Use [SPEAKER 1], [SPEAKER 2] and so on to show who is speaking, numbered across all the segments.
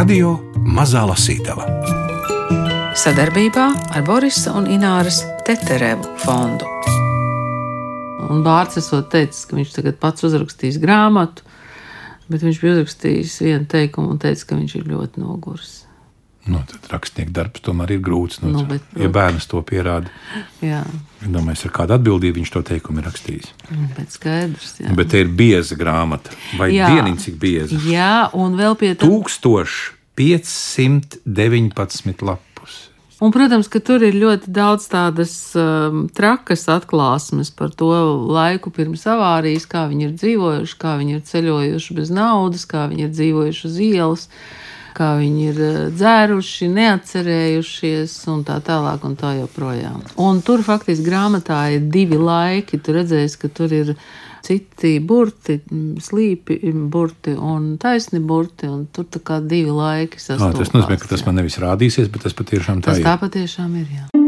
[SPEAKER 1] Radio Mazā Lasītava
[SPEAKER 2] sadarbībā ar Borisa un Ināras Teterevu fondu.
[SPEAKER 3] Un Bārts esot teicis, ka viņš tagad pats uzrakstīs grāmatu, bet viņš bija uzrakstījis vienu teikumu un teica, ka viņš ir ļoti noguris.
[SPEAKER 4] Nu, tad rakstnieka darbs tomēr ir grūts. Nu,
[SPEAKER 3] Nu, bet,
[SPEAKER 4] ja bērns to pierāda,
[SPEAKER 3] Jā,
[SPEAKER 4] domāju, ar kādu atbildību viņš to teikumu ir rakstījis.
[SPEAKER 3] bet skaidrs. Jā,
[SPEAKER 4] Bet te ir bieza grāmata. Vai dieniņš cik bieza?
[SPEAKER 3] jā un vēl pie tā.
[SPEAKER 4] 1519 lapus.
[SPEAKER 3] Un, protams, ka tur ir ļoti daudz tādas um, trakas atklāsmes par to laiku pirms avārijas, kā viņi ir dzīvojuši, kā viņi ir ceļojuši bez naudas, kā viņi ir dzīvojuši uz ielas, kā viņi ir uh, dzēruši, neatcerējušies un tā tālāk un tā joprojām. Un tur faktiski grāmatā ir divi laiki. Tu redzēsi, ka tur ir citi burti, mm, slīpi burti un taisni burti, un tur tā kā divi laiki sastopās.
[SPEAKER 4] tas nozīmē, ka tas man nevis rādīsies, bet tas patiešām tā
[SPEAKER 3] Tas
[SPEAKER 4] ir.
[SPEAKER 3] tā patiešām ir. Jā.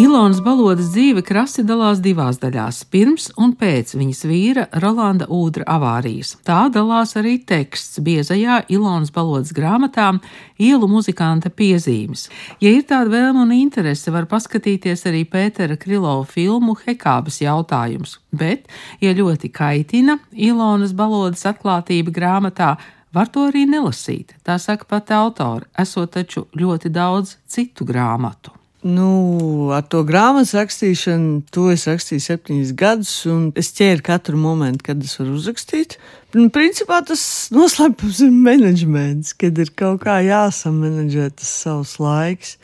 [SPEAKER 3] Ilonas balodas dzīve krasi dalās divās daļās - pirms un pēc viņas vīra Rolanda Udra avārijas. Tā dalās arī teksts biezajā Ilonas balodas grāmatā Ielu muzikanta piezīmes. Ja ir tāda vēlme un interese, var paskatīties arī Pētera Krilova filmu Hekābas jautājums, bet, ja ļoti kaitina Ilonas balodas atklātība grāmatā, Var to arī nelasīt, tā saka pati autore, esot taču ļoti daudz citu grāmatu.
[SPEAKER 5] Nu, ar to grāmatas rakstīšanu, to es rakstīju septiņus gadus, un es ķēru katru momentu, kad es varu uzrakstīt. Nu, principā tas noslēpums ir menedžments, kad ir kaut kā jāsamanedžē tas savs laiks.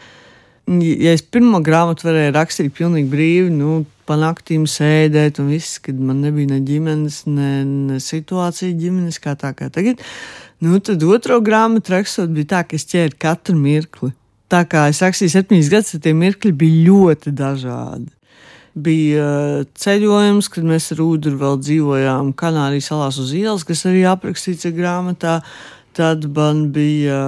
[SPEAKER 5] Ja es pirmo grāmatu varēju rakstīt pilnīgi brīvi, nu, pa naktīm sēdēt, un viss, kad man nebija ne ģimenes, ne, ne situācija ģimenes kā tā kā tagad, nu, tad otro grāmatu rakstot bija tā, ka es ķēru katru mirkli. Tā kā es rakstīju septiņus gadus, tie mirkļi bija ļoti dažādi. Bija uh, ceļojums, kad mēs ar Udru vēl dzīvojām Kanārijas salās uz ielas, kas arī aprakstīts ir grāmatā. Tad man bija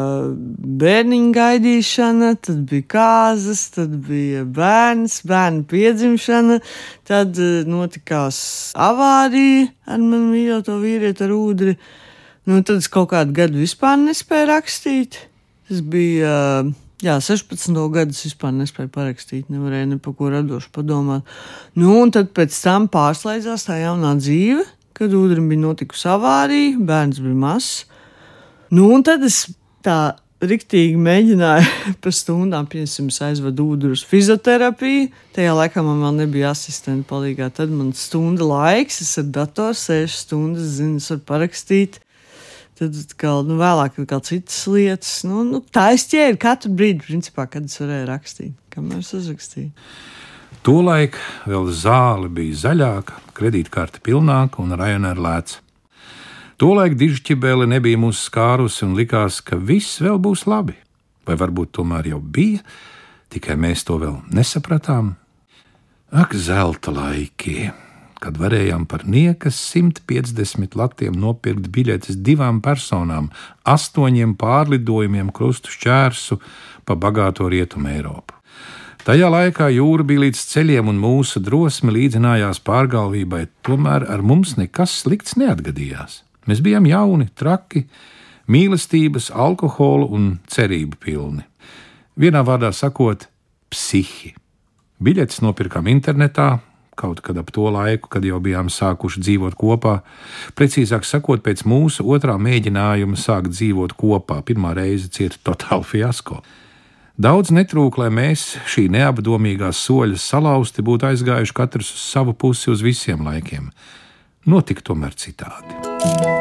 [SPEAKER 5] bērniņa gaidīšana, tad bija kāzas, tad bija bērns, bērnu piedzimšana, tad uh, notikās avārija ar manu mīļoto vīrieti, ar ūdeni. Nu, tad es kaut kādu gadu vispār nespēju rakstīt. Tas bija. Uh, Jā, 16 gadus vispār nespēju parakstīt, nevarēju ne par ko radošu padomāt. Nu, un tad pēc tam pārslēdzās tā jaunā dzīve, kad ūdeni bija notikusi avārija, bērns bija mazs. Nu, un tad es tā riktīgi mēģināju par stundām, piemēram, aizvedu ūdeni uz fizioterapiju. Tajā laikā man vēl nebija asistenta palīgā. Tad man stunda laiks, es ar datoru sēžu stundas, zinu, varu parakstīt. Tad kā, nu, vēlāk kaut citas lietas. Nu, nu, tā es ķēru katru brīdi, principā, kad es varēju rakstīt, kamēr es uzrakstīju.
[SPEAKER 4] Tolaik vēl zāle bija zaļāka, kredītkarte pilnāka un rajonēra lēca. Tolaik dižķibēle nebija mūsu skārusi un likās, ka viss vēl būs labi. Vai varbūt tomēr jau bija, tikai mēs to vēl nesapratām? Ak, zelta laiki! Kad varējām par niekas 150 latiem nopirkt biļetes divām personām, astoņiem pārlidojumiem krustu šķērsu pa bagāto rietumu Eiropu. Tajā laikā jūra bija līdz ceļiem, un mūsu drosme līdzinājās pārgalvībai, tomēr ar mums nekas slikts neatgadījās. Mēs bijām jauni, traki, mīlestības, alkohola un cerību pilni. Vienā vārdā sakot, psihi. Biļetes nopirkām internetā, kaut kad ap to laiku, kad jau bijām sākuši dzīvot kopā. Precīzāk sakot, pēc mūsu otrā mēģinājuma sākt dzīvot kopā, pirmā reize cieta totāli fiasko. Daudz netrūk, lai mēs šī neapdomīgā soļa salauzti būtu aizgājuši katrs uz savu pusi uz visiem laikiem. Notika tomēr citādi.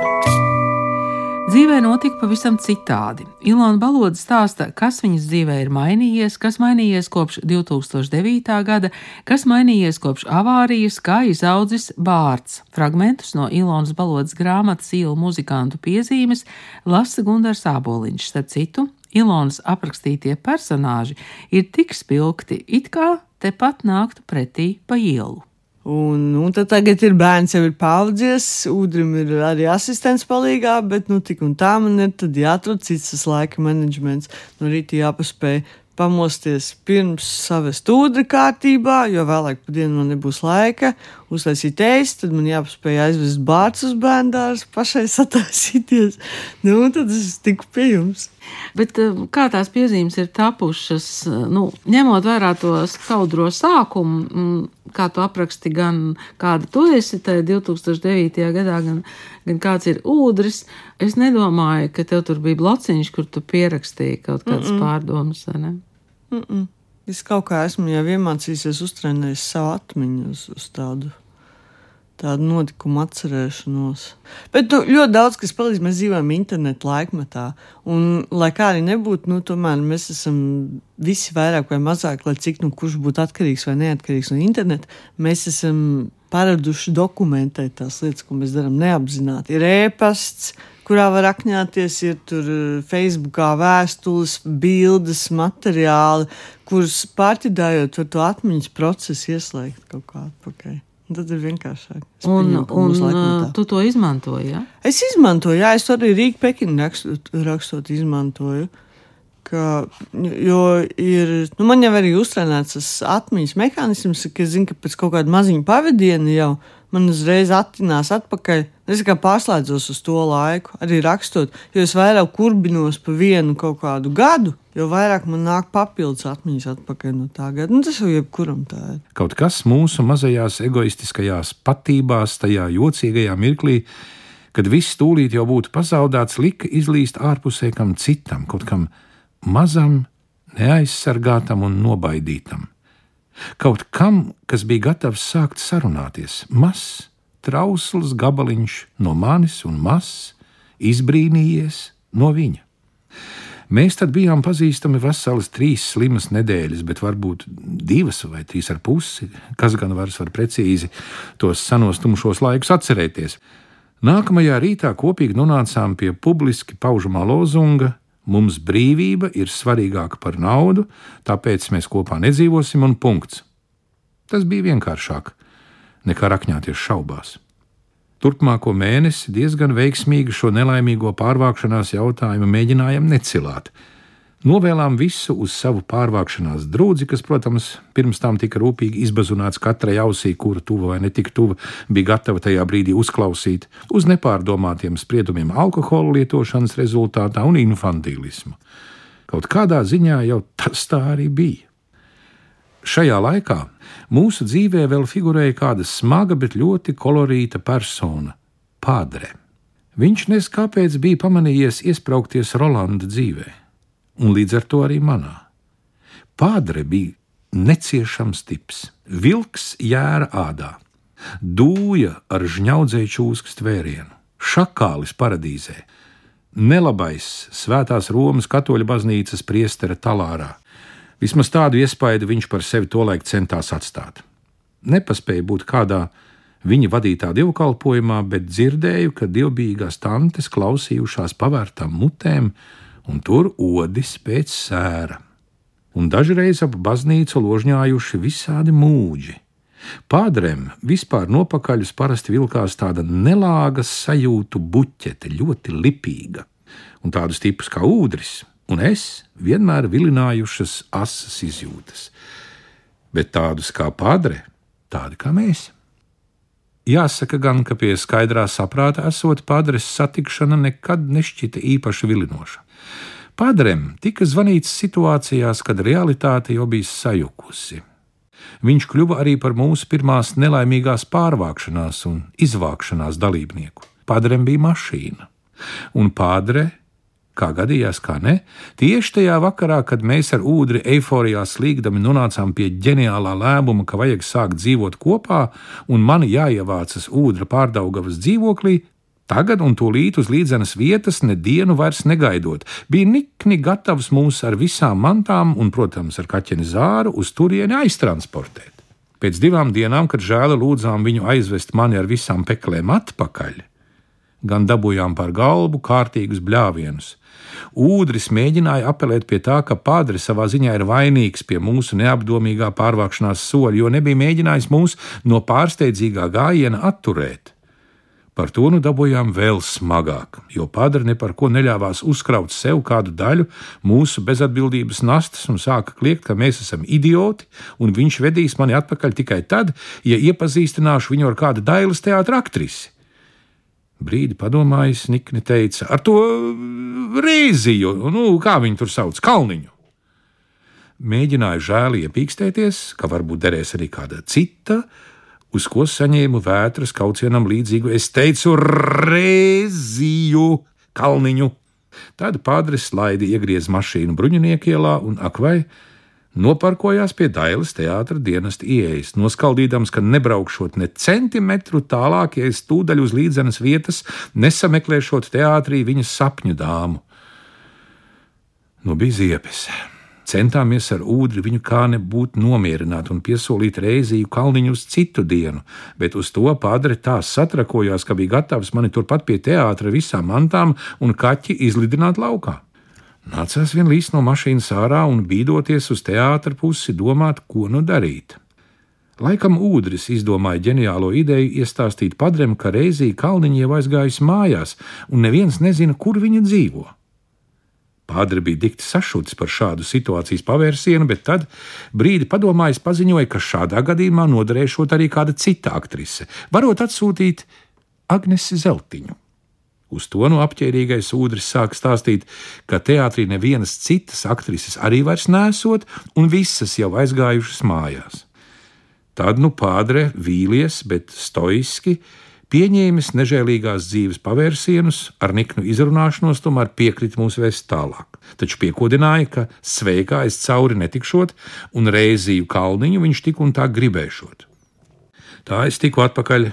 [SPEAKER 3] Dzīvē notika pavisam citādi. Ilona Baloda stāsta, kas viņas dzīvē ir mainījies, kas mainījies kopš 2009. gada, kas mainījies kopš avārijas, kā izaudzis bārds. Fragmentus no Ilonas Balodas grāmatas īlu muzikantu piezīmes lasa Gundars Āboliņš. Starp citu, Ilonas aprakstītie personāži ir tik spilgti, it kā tepat nāktu pretī pa ielu.
[SPEAKER 5] Un, un tad tagad ir bērns, jau ir paudzies, ūdrim ir arī asistents palīgā, bet, nu, tik un tā man ir tad jāatrod cits tas laika menedžments. No rīta jāpaspēj pamosties pirms savest ūdeni kārtībā, jo vēlāk pa dienu man nebūs laika, uztaisīt ēst, tad man jāpaspēj aizvest bārts uz bērndārs, pašai sataisīties. Nu, un tad es tiku pie jums.
[SPEAKER 3] Bet eh, kā tās piezīmes ir tapušas, eh, nu, ņemot vērā to skaudro sākumu, mm, kā tu apraksti gan kāda tu esi tajā 2009. gadā, gan, gan kāds ir ūdris, es nedomāju, ka tev tur bija blociņš, kur tu pierakstīji kaut kādas mm -mm. pārdomas, vai ne?
[SPEAKER 5] Mm -mm. Es kaut kā esmu jau iemācījies uztrenēt savu atmiņu uz, uz tādu, tādu notikumu atcerēšanos. Bet nu, ļoti daudz kas palīdz. Mēs dzīvojam internetu laikmetā. Un, lai kā arī nebūtu, nu, tomēr mēs esam visi vairāk vai mazāk, lai cik nu kurš būtu atkarīgs vai neatkarīgs no interneta, mēs esam paraduši dokumentēt tās lietas, ko mēs darām neapzināti. Ir ēpasts, kurā var akņāties, ir tur eh, Facebookā vēstules, bildes, materiāli, kurus pārķidājot, var to atmiņas procesu ieslēgt kaut kā atpakaļ. Tad ir vienkāršāk. Es
[SPEAKER 3] Un,
[SPEAKER 5] pieņemu,
[SPEAKER 3] un tu to izmantoji, ja?
[SPEAKER 5] Es izmantoju, jā, es to arī Rīgā Pekinu rakstot, rakstot izmantoju. Ka, jo ir, nu, man jau arī uztrenēts tas atmiņas mehānisms, ka es zinu, ka pēc kaut kāda maziņa pavadiena jau man uzreiz attinās atpakaļ. Es kā pārslēdzos uz to laiku, arī rakstot, jo es vairāk kurbinos pa vienu kaut kādu gadu, jo vairāk man nāk papildus atmiņas atpakaļ no tā gada. Nu, tas jau jebkuram tā ir.
[SPEAKER 4] Kaut kas mūsu mazajās egoistiskajās patībās, tajā jocīgajā mirklī, kad viss tūlīt jau būtu pazaudēts, lika izlīst ārpusē kam citam, kaut kam mazam, neaizsargātam un nobaidītam. Kaut kam, kas bija gatavs sākt sarunāties, mazs, trausls gabaliņš no manis un mazs, izbrīnījies no viņa. Mēs tad bijām pazīstami veselas trīs slimas nedēļas, bet varbūt divas vai trīs ar pusi. Kas gan vairs var precīzi tos senos tumšos laikus atcerēties. Nākamajā rītā kopīgi nonācām pie publiski paužamā lozunga: Mums brīvība ir svarīgāka par naudu, tāpēc mēs kopā nedzīvosim un punkts. Tas bija vienkāršāk nekā rakņāties šaubās. Turpmāko mēnesi diezgan veiksmīgi šo nelaimīgo pārvākšanās jautājumu mēģinājām necilāt. Novēlām visu uz savu pārvākšanās drudzi, kas, protams, pirms tam tika rūpīgi izbazunāts katrai ausī, kura tuva vai netik tuva bija gatava tajā brīdī uzklausīt, uz nepārdomātiem spriedumiem alkohola lietošanas rezultātā un infantīlismu. Kaut kādā ziņā jau tas tā arī bija. Šajā laikā mūsu dzīvē vēl figurēja kāda smaga, bet ļoti kolorīta persona - Pādre. Viņš nes kāpēc bija pamanījies iesprāgties Rolanda dzīvē, un līdz ar to arī manā. Pādre bija neciešams tips, vilks jēra ādā, dūja ar žņaudzēju čūsku tvērienu, šakālis paradīzē, nelabais svētās Romas katoļu baznīcas priestera talārā. Vismaz tādu iespaidu viņš par sevi tolaik centās atstāt. Nepaspēja būt kādā viņa vadītā dievkalpojumā, bet dzirdēju, ka dievbijīgās tantes klausījušās pavērtām mutēm, un tur odis pēc sēra. Un dažreiz ap baznīcu ložņājuši visādi mūģi. Pādrēm vispār nopakaļus parasti vilkās tāda nelāga sajūtu buķete, ļoti lipīga, un tādus tipus kā ūdris un es vienmēr vilinājušas asas izjūtas, bet tādus kā padre, tādi kā mēs. Jāsaka gan, ka pie skaidrā saprāta esot padres satikšana nekad nešķita īpaši vilinoša. Padrem tika zvanīts situācijās, kad realitāte jau bija sajukusi. Viņš kļuva arī par mūsu pirmās nelaimīgās pārvākšanās un izvākšanās dalībnieku. Padrem bija mašīna, un padre kā gadījās, kā ne, tieši tajā vakarā, kad mēs ar ūdri eiforijā slīgdami nonācām pie ģeniālā lēmuma, ka vajag sākt dzīvot kopā, un man jāievācas ūdra pārdaugavas dzīvoklī, tagad un tūlīt uz līdzenas vietas nedienu vairs negaidot, bija nikni gatavs mūs ar visām mantām un, protams, ar kaķeni zāru uz turieni aiztransportēt. Pēc divām dienām, kad žēla lūdzām viņu aizvest mani ar visām peklēm atpakaļ, gan dabūjām par galvu kārtīgus bļāvienus. Ūdris mēģināja apelēt pie tā, ka padre savā ziņā ir vainīgs pie mūsu neapdomīgā pārvākšanās soļa, jo nebija mēģinājis mūs no pārsteidzīgā gājiena atturēt. Par to nu dabūjām vēl smagāk, jo padara ne par ko neļāvās uzkraut sev kādu daļu mūsu bezatbildības nastas un sāka kliegt, ka mēs esam idioti, un viņš vedīs mani atpakaļ tikai tad, ja iepazīstināšu viņu ar kādu dailes teātra aktrisi. Brīdi padomājis, Nikni teica, ar to rīziju, nu, kā viņu tur sauc, kalniņu. Mēģināju žēli iepīkstēties, ka varbūt derēs arī kāda cita, uz ko saņēmu vētras kaucienam līdzīgu, es teicu, rēziju, kalniņu. Tad pādris laidi iegriez mašīnu bruņiniekielā un akvai noparkojās pie Dailas teātra dienesta ieejas, noskaldīdams, ka nebraukšot ne centimetru tālāk, ja es tūdaļ uz līdzenas vietas nesameklēšot teātrī viņas sapņu dāmu. Nu bija ziepes. Centāmies ar ūdri viņu kā nebūtu nomierināt un piesolīt reizīju kalniņu uz citu dienu, bet uz to padre tā satrakojās, ka bija gatavs mani turpat pie teātra visām mantām un kaķi izlidināt laukā. Nācās vien līst no mašīnas ārā un bīdoties uz teātra pusi, domāt, ko nu darīt. Laikam ūdris izdomāja ģeniālo ideju iestāstīt padrem, ka reizī kalniņa jau aizgājusi mājās, un neviens nezina, kur viņa dzīvo. Pādri bija dikti sašutis par šādu situācijas pavērsienu, bet tad, brīdi padomājis, paziņoja, ka šādā gadījumā noderēšot arī kāda cita aktrise, varot atsūtīt Agnesi Zeltiņu. Uz to no apģērbīgais ūdens sāk stāstīt, ka teātrī nevienas citas aktrises arī vairs nesot, un visas jau aizgājušas mājās. Tad nu pādre vīlies, bet stoiski pieņēmis nežēlīgās dzīves pavērsienus, ar niknu izrunāšanos, tomēr piekrita mūs vēst tālāk. Taču piekodināja, ka sveikā es cauri netikšot, un reizīju kalniņu viņš tik un tā gribēšot. Tā es tiku atpakaļ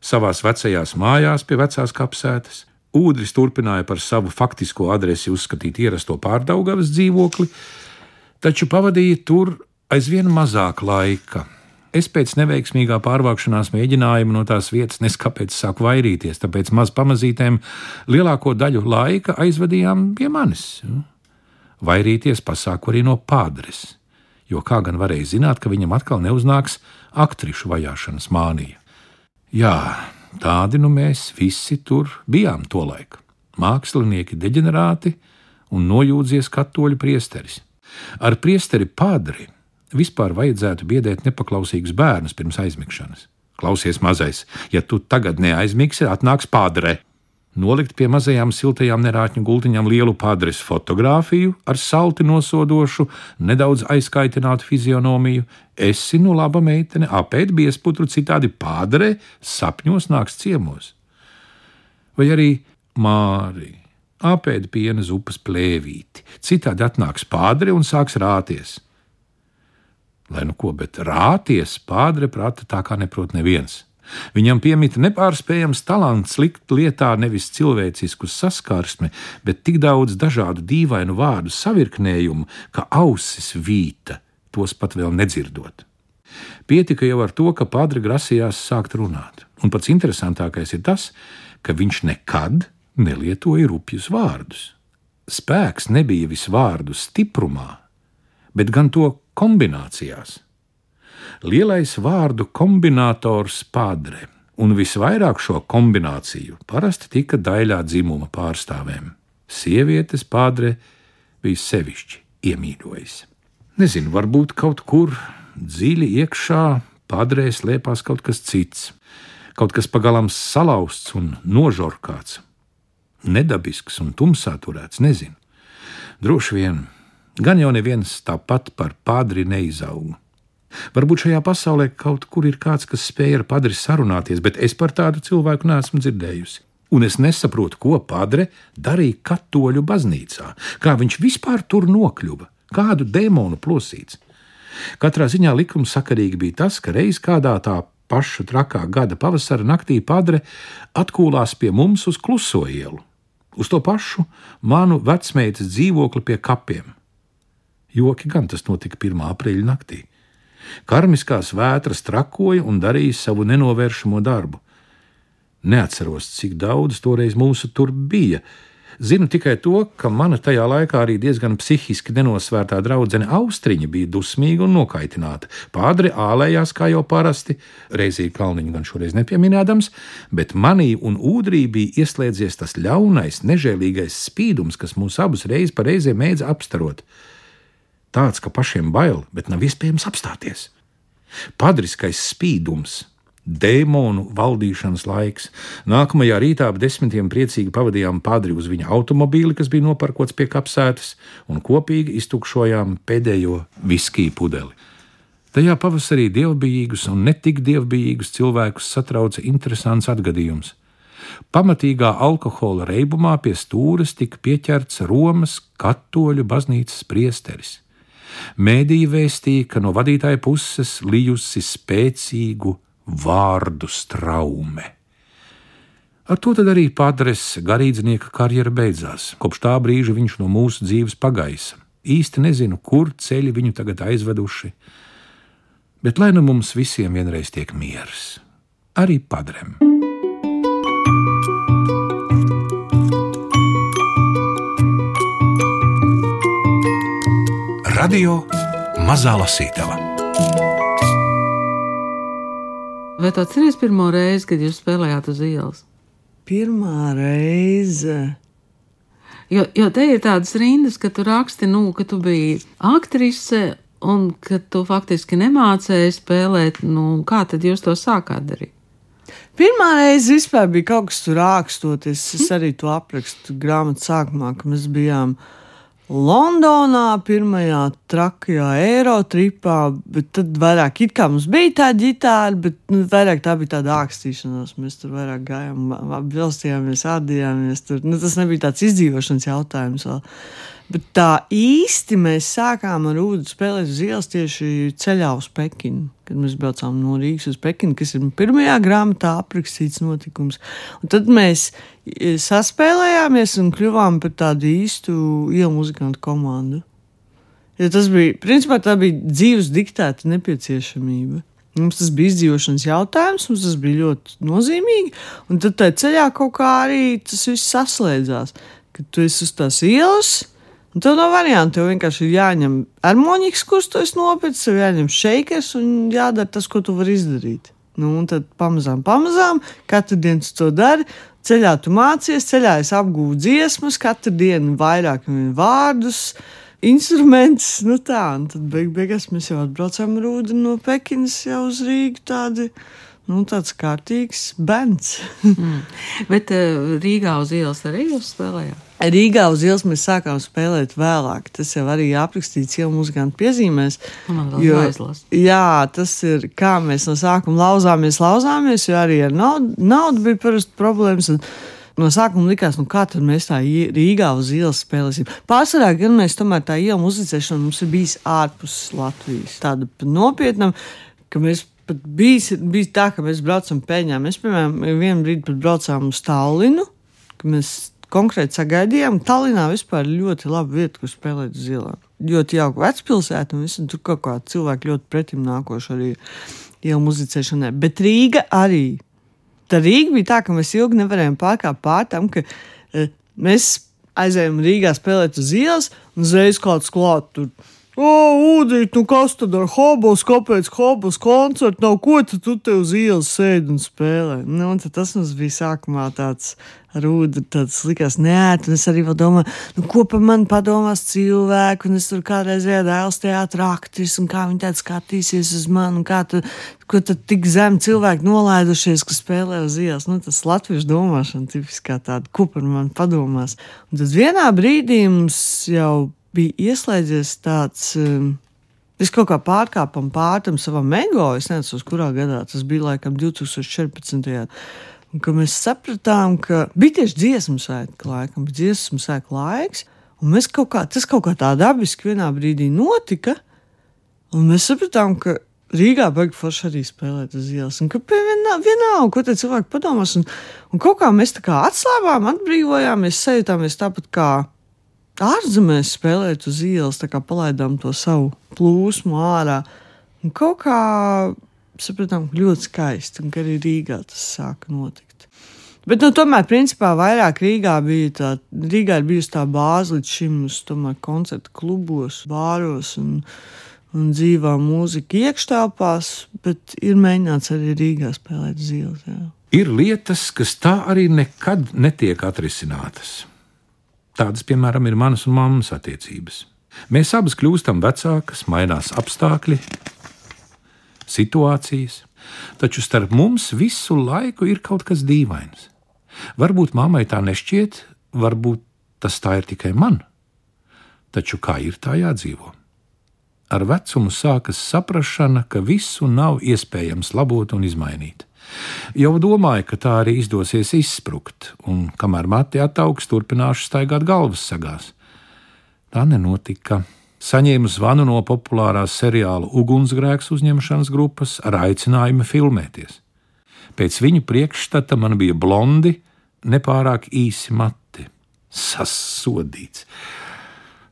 [SPEAKER 4] savās vecajās mājās pie vecās kapsētas. Ūdris turpināja par savu faktisko adresi uzskatīt ierasto pārdaugavas dzīvokli, taču pavadīja tur aizvien mazāk laika Es pēc neveiksmīgā pārvākšanās mēģinājuma no tās vietas neskapēc sāku vairīties, tāpēc maz pamazītēm lielāko daļu laika aizvadījām pie manis. Vairīties pasāku arī no pādres, jo kā gan varēja zināt, ka viņam atkal neuznāks aktrišu vajāšanas mānija. Jā, tādi nu mēs visi tur bijām tolaik. Mākslinieki deģenerāti un nojūdzies katoļu priesteris. Ar priesteri pādri vispār vajadzētu biedēt nepaklausīgus bērnus pirms aizmigšanas. Klausies, mazais, ja tu tagad neaizmigsi, atnāks pādre. Nolikt pie mazajām siltajām nerāķņu gultiņām lielu pādres fotografiju ar salti nosodošu, nedaudz aizkaitinātu fizionomiju. Esi nu laba meitene, apēd biesputru, citādi pādre sapņos nāks ciemos. Vai arī Māri, apēd piena zupas plēvīti, citādi atnāks pādre un sāks rāties. Lai nu ko, bet rāties pādre prāta tā kā neprot neviens. Viņam piemīta nepārspējams talants likt lietā nevis cilvēcisku saskarsmi, bet tik daudz dažādu dīvainu vārdu savirknējumu, ka ausis vīta, tos pat vēl nedzirdot. Pietika jau ar to, ka padre grasījās sākt runāt, un pats interesantākais ir tas, ka viņš nekad nelietoja rupjus vārdus. Spēks nebija visvārdu stiprumā, bet gan to kombinācijās. Lielais vārdu kombinators padre, un visvairāk šo kombināciju parasti tika daļā dzimuma pārstāvēm. Sievietes padre bija sevišķi iemīļojis. Nezinu, varbūt kaut kur dziļi iekšā padrē slēpās kaut kas cits, kaut kas pagalām salauzts un nožorkāts, nedabisks un tumsā turēts, nezinu. Droši vien Gan jau neviens tāpat par padri neizauga. Varbūt šajā pasaulē kaut kur ir kāds, kas spēj ar padri sarunāties, bet es par tādu cilvēku neesmu dzirdējusi. Un es nesaprotu, ko padre darīja katoļu baznīcā, kā viņš vispār tur nokļuva, kādu dēmonu plosīts. Katrā ziņā likumsakarīgi bija tas, ka reiz kādā tā paša trakā gada pavasara naktī padre atkūlās pie mums uz kluso ielu, uz to pašu manu vecmeitas dzīvokli pie kapiem. Joki gan tas notika 1. aprīļa naktī. Karmiskās vētras trakoja un darīja savu nenovēršamo darbu. Neatceros, cik daudz toreiz mūsu tur bija. Zinu tikai to, ka mana tajā laikā arī diezgan psihiski nenosvērtā draudzene Austriņa bija dusmīga un nokaitināta. Pādri ālējās kā jau parasti, reizī kalniņu gan šoreiz nepieminēdams, bet manī un ūdrī bija ieslēdzies tas ļaunais, nežēlīgais spīdums, kas mūs abus reiz pa reizē mēdza apstarot. Tāds, ka pašiem bail, bet nav iespējams apstāties. Padriskais spīdums, dēmonu valdīšanas laiks. Nākamajā rītā ap desmitiem priecīgi pavadījām padri uz viņa automobīli, kas bija noparkots pie kapsētas, un kopīgi iztukšojām pēdējo viskiju pudeli. Tajā pavasarī dievbijīgus un netik dievbijīgus cilvēkus satrauca interesants atgadījums. Pamatīgā alkohola reibumā pie stūres tika pieķerts Romas katoļu baznīcas priesteris. Mēdīja vēstīja, ka no vadītāja puses lijusi spēcīgu vārdu straume. Ar to arī padres garīdznieka karjera beidzās. Kopš tā brīža viņš no mūsu dzīves pagaisa. Īsti nezinu, kur ceļi viņu tagad aizveduši, bet lai nu mums visiem vienreiz tiek miers, arī padrem.
[SPEAKER 1] Radio Mazā Lasītava.
[SPEAKER 3] Vai tu atceries pirmo reizi, kad jūs spēlējāt uz ielas?
[SPEAKER 5] Pirmā reize.
[SPEAKER 3] Jo, jo te ir tādas rindas, ka tu raksti, nu, ka tu biji aktrise un ka tu faktiski nemācēji spēlēt. Nu, kā tad jūs to sākāt darīt?
[SPEAKER 5] Pirmā reize vispār bija kaut kas tur rākstoties. Es arī to aprakstu grāmatā sākumā, ka mēs bijām uh, Londonā, pirmajā trakajā Eirotripā, bet tad vairāk it kā mums bija tā ģitāra, bet nu, vairāk tā bija tāda ākstīšanās. Mēs tur vairāk gājām, apbilstījāmies, ādījāmies. Tur. Nu, tas nebija tāds izdzīvošanas jautājums. Vēl. Bet tā īsti mēs sākām ar ūdeni spēlēt uz ielas tieši ceļā uz Pekinu. Kad mēs braucām no Rīgas uz Pekinu, kas ir pirmajā grāmatā aprakstīts notikums. Un tad mēs e, saspēlējāmies un kļuvām par tādu īstu ielu muzikantu komandu. Ja tas bija, principā tā bija dzīves diktēta nepieciešamība. Mums tas bija izdzīvošanas jautājums, mums tas bija ļoti nozīmīgi. Un tad tajā ceļā kaut kā arī tas viss saslēdzās. Kad tu esi uz tās ielas, Un tev nav variantu. Tev vienkārši ir jāņem harmonikas, kurš tu esi nopircis, tev jāņem šeikers un jādara tas, ko tu vari izdarīt. Nu, un tad pamazām, pamazām, katru dienu to dari. Ceļā tu mācies, ceļā es apgūstu dziesmas, katru dienu vairāk vārdus, instrumentus. Nu tā, un tad beig beigās mēs jau atbraucām ar ūdeni no Pekinas jau uz Rīgu. Tādi, nu, tāds kārtīgs bērns.
[SPEAKER 3] mm. Bet uh, Rīgā uz ielas arī jūs spēlējāt?
[SPEAKER 5] Rīgā uz ielas mēs sākām spēlēt vēlāk. Tas jau arī aprakstīts jau muzikāņu piezīmēs.
[SPEAKER 3] Jo,
[SPEAKER 5] jā, tas ir kā mēs no sākuma lauzāmies, lauzāmies, jo arī ar naudu, naudu bija parasti problēmas. No sākuma likās, nu kā tad mēs tā Rīgā uz ielas spēlēsim. Pārsvarā gan mēs tomēr tā iela muzicēšana mums ir bijis ārpus Latvijas. Tāda nopietna, ka mēs pat bijis, bijis tā, ka mēs braucam peļņā. Mēs, piemēram, vienu brīdi pat braucām uz Tallinu, ka mēs konkrēti sagaidījām. Tallinā vispār ir ļoti laba vieta, kur spēlēt uz ielām. Ļoti jauka vecpilsēta, un visi, tur kaut kā cilvēki ļoti pretim nākoši arī ielu muzicēšanai. Bet Rīga arī. Tā Rīga bija tā, ka mēs ilgi nevarējām pārkāpt pār tam, ka e, mēs aizējām Rīgā spēlēt uz ielas, un uzreiz kāds klāt tur O, Udīt, nu kas tad ar hobos, kāpēc hobos koncertu nav, ko tu, tu te uz ielas sēdi un spēlē? Nu, un tas mums bija sākumā tāds rūda, tāds likās neēt, un es arī domāju, nu, ko par mani padomās cilvēki, un es tur kādreiz dēls teātra aktris, un kā viņi tādi skatīsies uz mani, un kā tu, ko tad tik zem cilvēki nolaidušies, ka spēlē uz ielas. Nu, tas latviešu domāšana tipiskā tāda, ko par mani padomās. Un tad vienā brīdī mums jau bija ieslēdzies tāds. Um, Es kaut kā pārkāpam pārtam savam ego. Es nezinu, uz kurā gadā tas bija, laikam, 2014. Un, mēs sapratām, ka bija tieši dziesmu sēkla laikam, bija dziesmu sēkla laiks, un kaut kā, tas kaut kā tā dabiski vienā brīdī notika, un mēs sapratām, ka Rīgā beigas forši arī spēlēt uz ielas. Un kāpēc vienalga, vienalga, ko te cilvēki padomās? Un, un kaut kā mēs tā kā atslābām, atbrīvojāmies, sajūtāmies tāpat kā ārzemēs spēlēt uz ielas, tā kā palaidām to savu plūsmu ārā. Un kaut kā sapratām, ka ļoti skaisti, un arī Rīgā tas sāka notikt. Bet, nu, tomēr, principā, vairāk Rīgā bija tā, Rīgā ir bijusi tā bāze līdz šim uz tomēr, koncertu klubos, bāros un, un dzīvā mūzika iekštelpās, bet ir mēģināts arī Rīgā spēlēt. Jā.
[SPEAKER 4] Ir lietas, kas tā arī nekad netiek atrisinātas. Tādas, piemēram, ir manas un mammas attiecības. Mēs abas kļūstam vecākas, mainās apstākļi, situācijas, taču starp mums visu laiku ir kaut kas dīvains. Varbūt mammai tā nešķiet, varbūt tas tā ir tikai man. Taču kā ir tā jādzīvo? Ar vecumu sākas saprāšana, ka visu nav iespējams labot un izmainīt. Jau domāju, ka tā arī izdosies izsprukt, un kamēr mati attaugs, turpināšu staigāt galvas sagās. Tā nenotika. Saņēmu zvanu no populārās seriāla Ugunsgrēks uzņemšanas grupas ar aicinājumu filmēties. Pēc viņu priekšstata man bija blondi, nepārāk īsi mati. Sasodīts.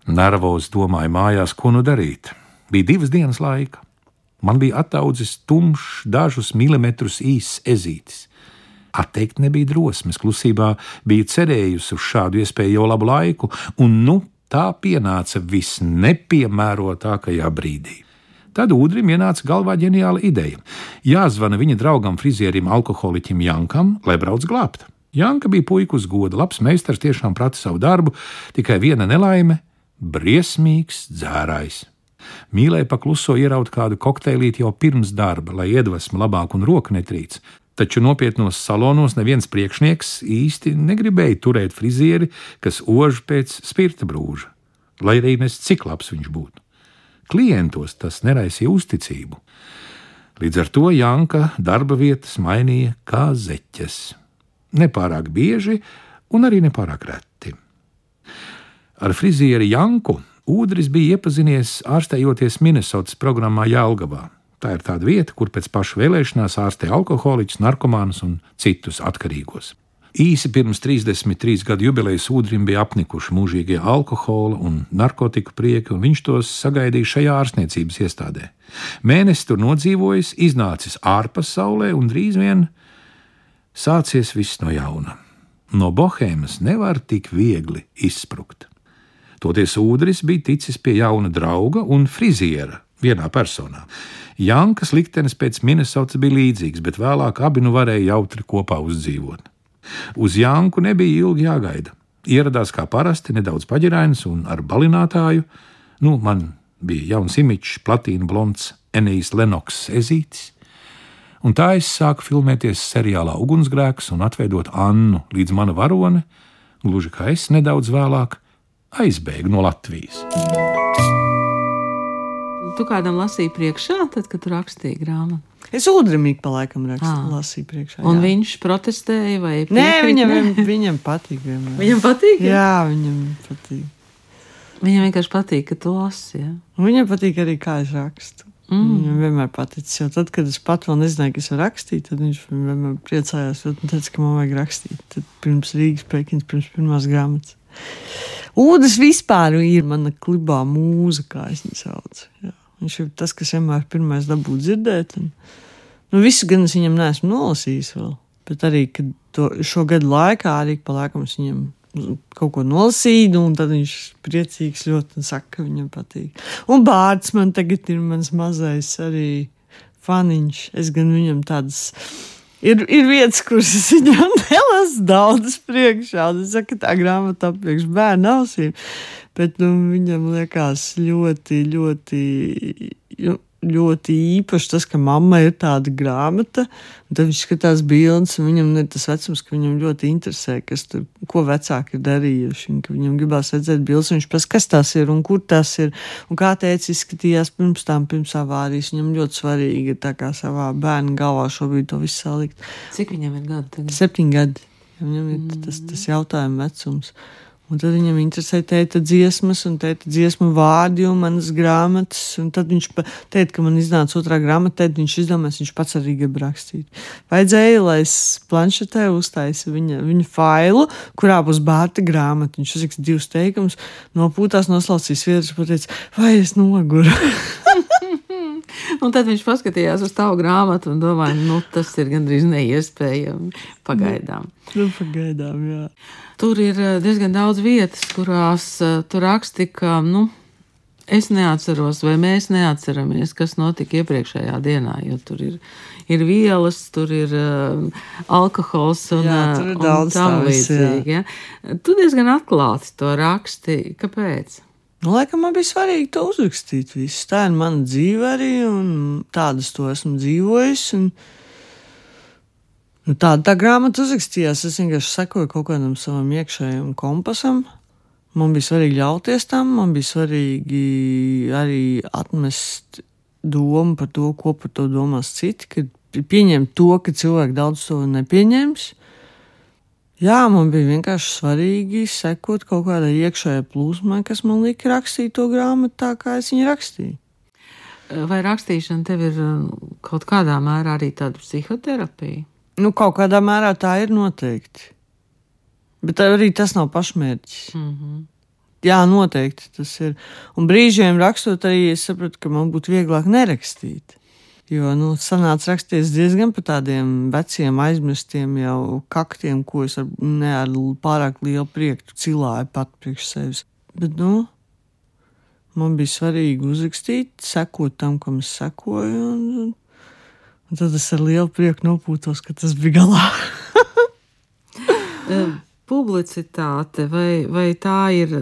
[SPEAKER 4] Nervos domāju mājās, ko nu darīt. Bija divas dienas laika. Man bija attaudzis tumšs, dažus milimetrus īss ezītis. Atteikt nebija drosmes, klusībā bija cerējusi uz šādu iespēju jau labu laiku, un nu tā pienāca visnepiemērotākajā brīdī. Tad Udrim ienāca galvā ģeniāla ideja. Jāzvana viņa draugam, frizierim, alkoholiķim Jankam, lai brauc glābt. Janka bija puikas goda, labs meistars, tiešām prata savu darbu, tikai viena nelaime - briesmīgs dzērājs. Mīlēja pakluso ieraut kādu kokteilīti jau pirms darba, lai iedvesmu labāk un roka netrīc. Taču nopietnos salonos neviens priekšnieks īsti negribēja turēt frizieri, kas ož pēc spirta brūža, lai arī nes cik labs viņš būtu. Klientos tas neraisīja uzticību. Līdz ar to Janka darba vietas mainīja kā zeķes nepārāk bieži un arī nepārāk reti. Ar frizieri Janku Udris bija iepazinies ārstējoties Minnesotas programmā Jālgavā. Tā ir tāda vieta, kur pēc paša vēlēšanās ārstē alkoholiķus, narkomānus un citus atkarīgos. Īsi pirms 33 gadu jubilejas Udrim bija apnikuši mūžīgie alkohola un narkotiku prieki, un viņš tos sagaidīja šajā ārstniecības iestādē. Mēnesis tur nodzīvojis, iznācis ārpasaulē un drīz vien sācies viss no jauna. No bohēmas nevar tik viegli izsprukt. Toties Udris bija ticis pie jauna drauga un friziera vienā personā. Jankas liktenis pēc Minnesotas bija līdzīgs, bet vēlāk abi nu varēja jautri kopā uzdzīvot. Uz Janku nebija ilgi jāgaida. Ieradās kā parasti, nedaudz paģirains un ar balinātāju. Nu, man bija jauns imičs, platīna blonds Enijs Lenoks ezītis un tā es sāku filmēties seriālā Ugunsgrēks un atveidot Annu līdz mana varone, gluži kā es nedaudz vēlāk, aizbēgu no Latvijas.
[SPEAKER 3] Tu kādam lasīji priekšā, tad, kad tu rakstīji grāmatu?
[SPEAKER 5] Es udrīmīgi pa laikam rakstu, ah. lasīju priekšā.
[SPEAKER 3] Un
[SPEAKER 5] jā.
[SPEAKER 3] viņš protestēja vai
[SPEAKER 5] Nē,
[SPEAKER 3] piekrīt?
[SPEAKER 5] viņam,
[SPEAKER 3] Nē.
[SPEAKER 5] viņam patīk. Vienmēr.
[SPEAKER 3] Viņam patīk?
[SPEAKER 5] Jā, viņam patīk.
[SPEAKER 3] Viņam vienkārši patīk, ka tu lasi. Ja?
[SPEAKER 5] Un Viņam patīk arī, kā es rakstu. Mm. Viņam vienmēr paticis. Jo tad, kad es pat vēl nezināju, ka es varu rakstīt, tad viņš vienmēr priecājās. Un teica, ka man vajag rakstīt. Tad pirms Rīgas pēkšņi, pirms pirmās grāmatas. Ūdens vispār ir mana klibā mūza, kā es viņu saucu. Jā. Viņš ir tas, kas vienmēr pirmais dabū dzirdēt. Un, nu, visu gan es viņam neesmu nolasījis vēl. Bet arī to, šo gadu laikā, arī pa laikam es viņam kaut ko nolasīju, un tad viņš priecīgs ļoti un saka, ka viņam patīk. Un bārds man tagad ir mans mazais arī faniņš. Es gan viņam tādas. Ir, ir vietas, kuras es viņam nelasu daudz priekšā. Es saku, tā grāmata apviekš bērnu ausīm. Bet nu, viņam liekas ļoti, ļoti ļoti īpaši tas, ka mamma ir tāda grāmata, un tad viņš skatās bildes, un viņam ir tas vecums, ka viņam ļoti interesē, kas tur, ko vecāki ir darījuši, un ka viņam gribās redzēt bildes, un viņš pēc kas tas ir, un kur tas ir, un kā teica izskatījās pirms tam, pirms avārijas, viņam ļoti svarīgi ir tā kā savā bērna galvā šobrīd to visu salikt.
[SPEAKER 3] Cik viņam ir gadi tagad?
[SPEAKER 5] Septiņi gadi, viņam ir mm. tas, tas jautājuma vecums. Un tad viņam interesē tēta dziesmas, un tēta dziesmu vārdi un manas grāmatas. Un tad viņš teica, ka man iznāca otrā grāmata, tad viņš izdomās, viņš pats arī grib rakstīt. Vajadzēja, lai es planšetē uztaisītu viņa, viņa failu, kurā būs bārta grāmata. Viņš uzrakst divus teikumus, nopūtās, noslaucīs vietas, pateica, vai es noguru.
[SPEAKER 3] Un tad viņš paskatījās uz tavu grāmatu un domāja, nu, tas ir gandrīz neiespējami pagaidām.
[SPEAKER 5] Nu, pagaidām, jā.
[SPEAKER 3] Tur ir eh, diezgan daudz vietas, kurās uh, tu raksti, ka, nu, es neatceros, vai mēs neatceramies, kas notika iepriekšējā dienā, jo tur ir, ir vielas, tur ir uh, alkohols un,
[SPEAKER 5] Jā, tur ir
[SPEAKER 3] un tam
[SPEAKER 5] viss,
[SPEAKER 3] līdzīgi. Ja? Tu diezgan atklāti to raksti. Kāpēc?
[SPEAKER 5] Nu, laikam man bija svarīgi to uzrakstīt. Visu. Tā ir mana dzīve arī, un tādas to esmu dzīvojis. Un, nu, tāda tā grāmata uzrakstījās. Es vienkārši sekoju kaut kādam savam iekšējam kompasam. Man bija svarīgi ļauties tam, man bija svarīgi arī atmest domu par to, ko par to domās citi, kad pieņemt to, ka cilvēki daudz to nepieņems. Jā, man bija vienkārši svarīgi sekot kaut kādai iekšējai plūsmai, kas man lika rakstīt to grāmatu tā, kā es viņu rakstīju.
[SPEAKER 3] Vai rakstīšana tev ir uh, kaut kādā mērā arī tāda psihoterapija?
[SPEAKER 5] Nu, kaut kādā mērā tā ir noteikti. Bet arī tas nav pašmērķis. Mm -hmm. Jā, noteikti tas ir. Un brīžiem rakstot, arī es sapratu, ka man būtu vieglāk nerakstīt. Jo nu, sanāca rakstīties diezgan par tādiem veciem, aizmirstiem jau kaktiem, ko es ar, ne ar pārāk lielu prieku cilāju pat priekš sevis. Bet, nu, man bija svarīgi uzrakstīt, sekot tam, kam es sekoju. Un, un, tad es ar lielu prieku nopūtos, ka tas bija galā.
[SPEAKER 3] Publicitāte, vai, vai tā ir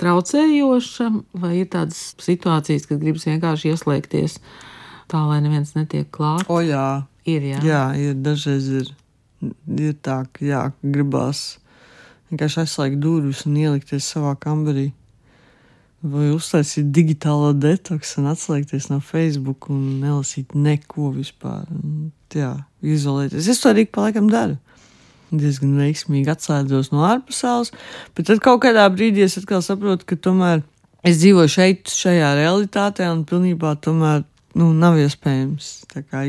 [SPEAKER 3] traucējoša, vai ir tādas situācijas, kad gribas vienkārši ieslēgties tā, lai neviens netiek klāts?
[SPEAKER 5] O, jā,
[SPEAKER 3] ir. Jā,
[SPEAKER 5] jā ir dažreiz ir, ir tā, ka jā, gribās vienkārši aizslēgt durvis un ielikties savā kambarī. Vai uztaisīt digitālo detoksu un atslēgties no Facebook un nelasīt neko vispār. Jā, izolēties. Es to arī pa laikam daru diezgan veiksmīgi atslēdzos no ārpasaules, bet tad kaut kādā brīdī es atkal saprotu, ka tomēr es dzīvoju šeit, šajā realitātē, un pilnībā tomēr nu, nav iespējams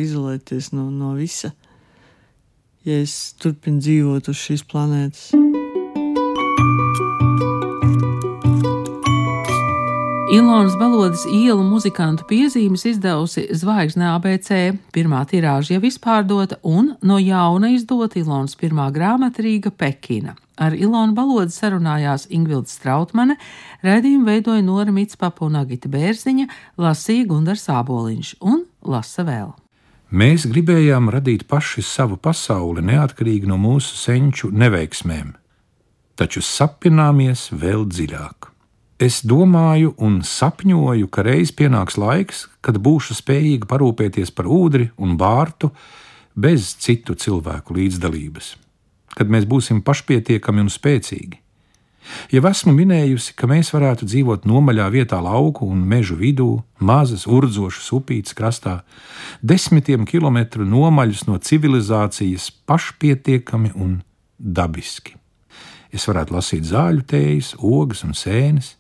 [SPEAKER 5] izolēties no, no visa, ja es turpinu dzīvot uz šīs planētas.
[SPEAKER 3] Ilonas Balodas ielu muzikantu piezīmes izdevusi Zvaigzne ABC. Pirmā tirāža jau izpārdota un no jauna izdota Ilonas pirmā grāmata Rīga Pekina. Ar Ilonu Balodu sarunājās Ingvilda Strautmane, redzējumu veidoja Nora Mitspapa un Agita Bērziņa, lasīja Gundars Āboliņš un lasa vēl.
[SPEAKER 4] Mēs gribējām radīt paši savu pasauli neatkarīgi no mūsu senču neveiksmēm, taču sapināmies vēl dziļāk. Es domāju un sapņoju, ka reiz pienāks laiks, kad būšu spējīga parūpēties par ūdeni un bārtu bez citu cilvēku līdzdalības, kad mēs būsim pašpietiekami un spēcīgi. Jau esmu minējusi, ka mēs varētu dzīvot nomaļā vietā, lauku un mežu vidū, mazas urdzošas upītes krastā, desmitiem kilometru nomaļus no civilizācijas, pašpietiekami un dabiski. Es varētu lasīt zāļu tējas, ogas un sēnes,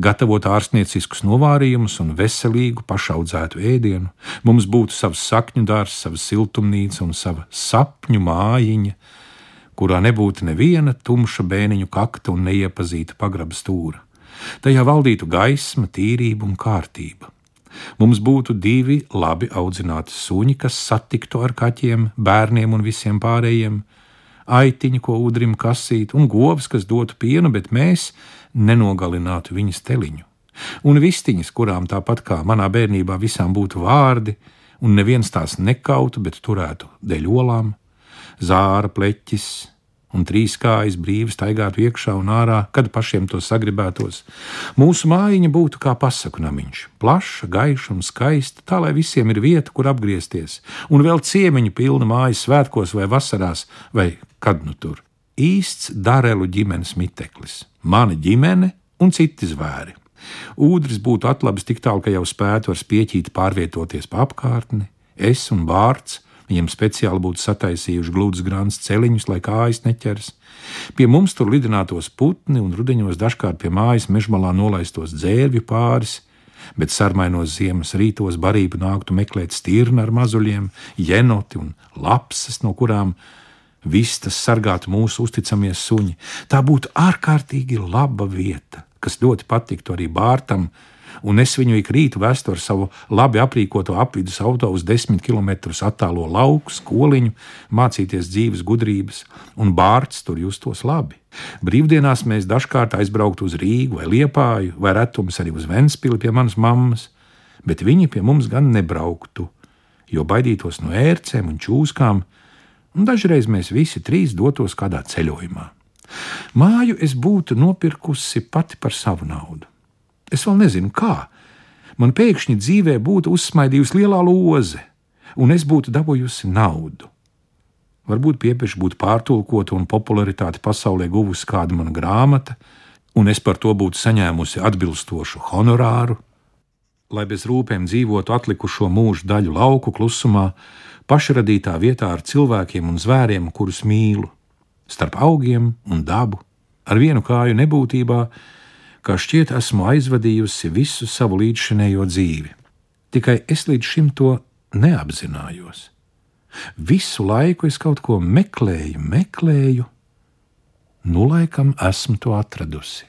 [SPEAKER 4] gatavot ārstnieciskus novārījumus un veselīgu pašaudzētu ēdienu. Mums būtu savs sakņu dārzs, sava siltumnīca un sava sapņu mājiņa, kurā nebūtu neviena tumša bēniņu kakta un neiepazīta pagraba stūra. Tajā valdītu gaisma, tīrība un kārtība. Mums būtu divi labi audzināti suņi, kas satiktu ar kaķiem, bērniem un visiem pārējiem, aitiņu, ko udrim kasīt, un govs, kas dotu pienu, bet mēs nenogalinātu viņas teliņu. Un vistiņas, kurām tāpat kā manā bērnībā visām būtu vārdi, un neviens tās nekautu, bet turētu dēļ olām, zāra pleķis, un trīs kājas brīvi staigātu iekšā un ārā, kad pašiem to sagribētos. Mūsu mājiņa būtu kā pasaku namiņš, plaša, gaiša un skaista, tā lai visiem ir vieta, kur apgriezties, un vēl ciemiņu pilna mājas svētkos vai vasarās, vai kad nu tur. Īsts darelu ģimenes miteklis, mana ģimene un citi zvēri. Ūdens būtu atlabis tik tālu, ka jau spētu ar spieķīti pārvietoties pa apkārtni, es un vārds Viņam speciāli būtu sataisījuši glūdas grāmatas celiņus, lai kājas neķers. Pie mums tur lidinātos putni un rudeņos dažkārt pie mājas mežmalā nolaistos dzērvju pāris, bet sarmainos ziemas rītos barību nāktu meklēt stirnu ar mazuļiem, jenoti un lapsas, no kurām vistas sargātu mūsu uzticamies suņi. Tā būtu ārkārtīgi laba vieta, kas ļoti patiktu arī Bārtam, un es viņu ik rītu vestu ar savu labi aprīkoto apvidus auto uz desmit km attālo lauku, skoliņu, mācīties dzīves gudrības, un bārts tur justos labi. Brīvdienās mēs dažkārt aizbrauktu uz Rīgu vai Liepāju, vai retums arī uz Ventspili pie manas mammas, bet viņi pie mums gan nebrauktu, jo baidītos no ērcēm un čūskām, un dažreiz mēs visi trīs dotos kādā ceļojumā. Māju es būtu nopirkusi pati par savu naudu. Es vēl nezinu, kā. Man pēkšņi dzīvē būtu uzsmaidījusi lielā loze, un es būtu dabūjusi naudu. Varbūt piepieši būtu pārtulkota un popularitāti pasaulē guvusi kāda mana grāmata, un es par to būtu saņēmusi atbilstošu honorāru. Lai bez rūpēm dzīvotu atlikušo mūžu daļu lauku klusumā, pašradītā vietā ar cilvēkiem un zvēriem, kurus mīlu, starp augiem un dabu, ar vienu kāju nebūtībā, kā šķiet esmu aizvadījusi visu savu līdzšinējo dzīvi. Tikai es līdz šim to neapzinājos. Visu laiku es kaut ko meklēju, meklēju, nu laikam esmu to atradusi.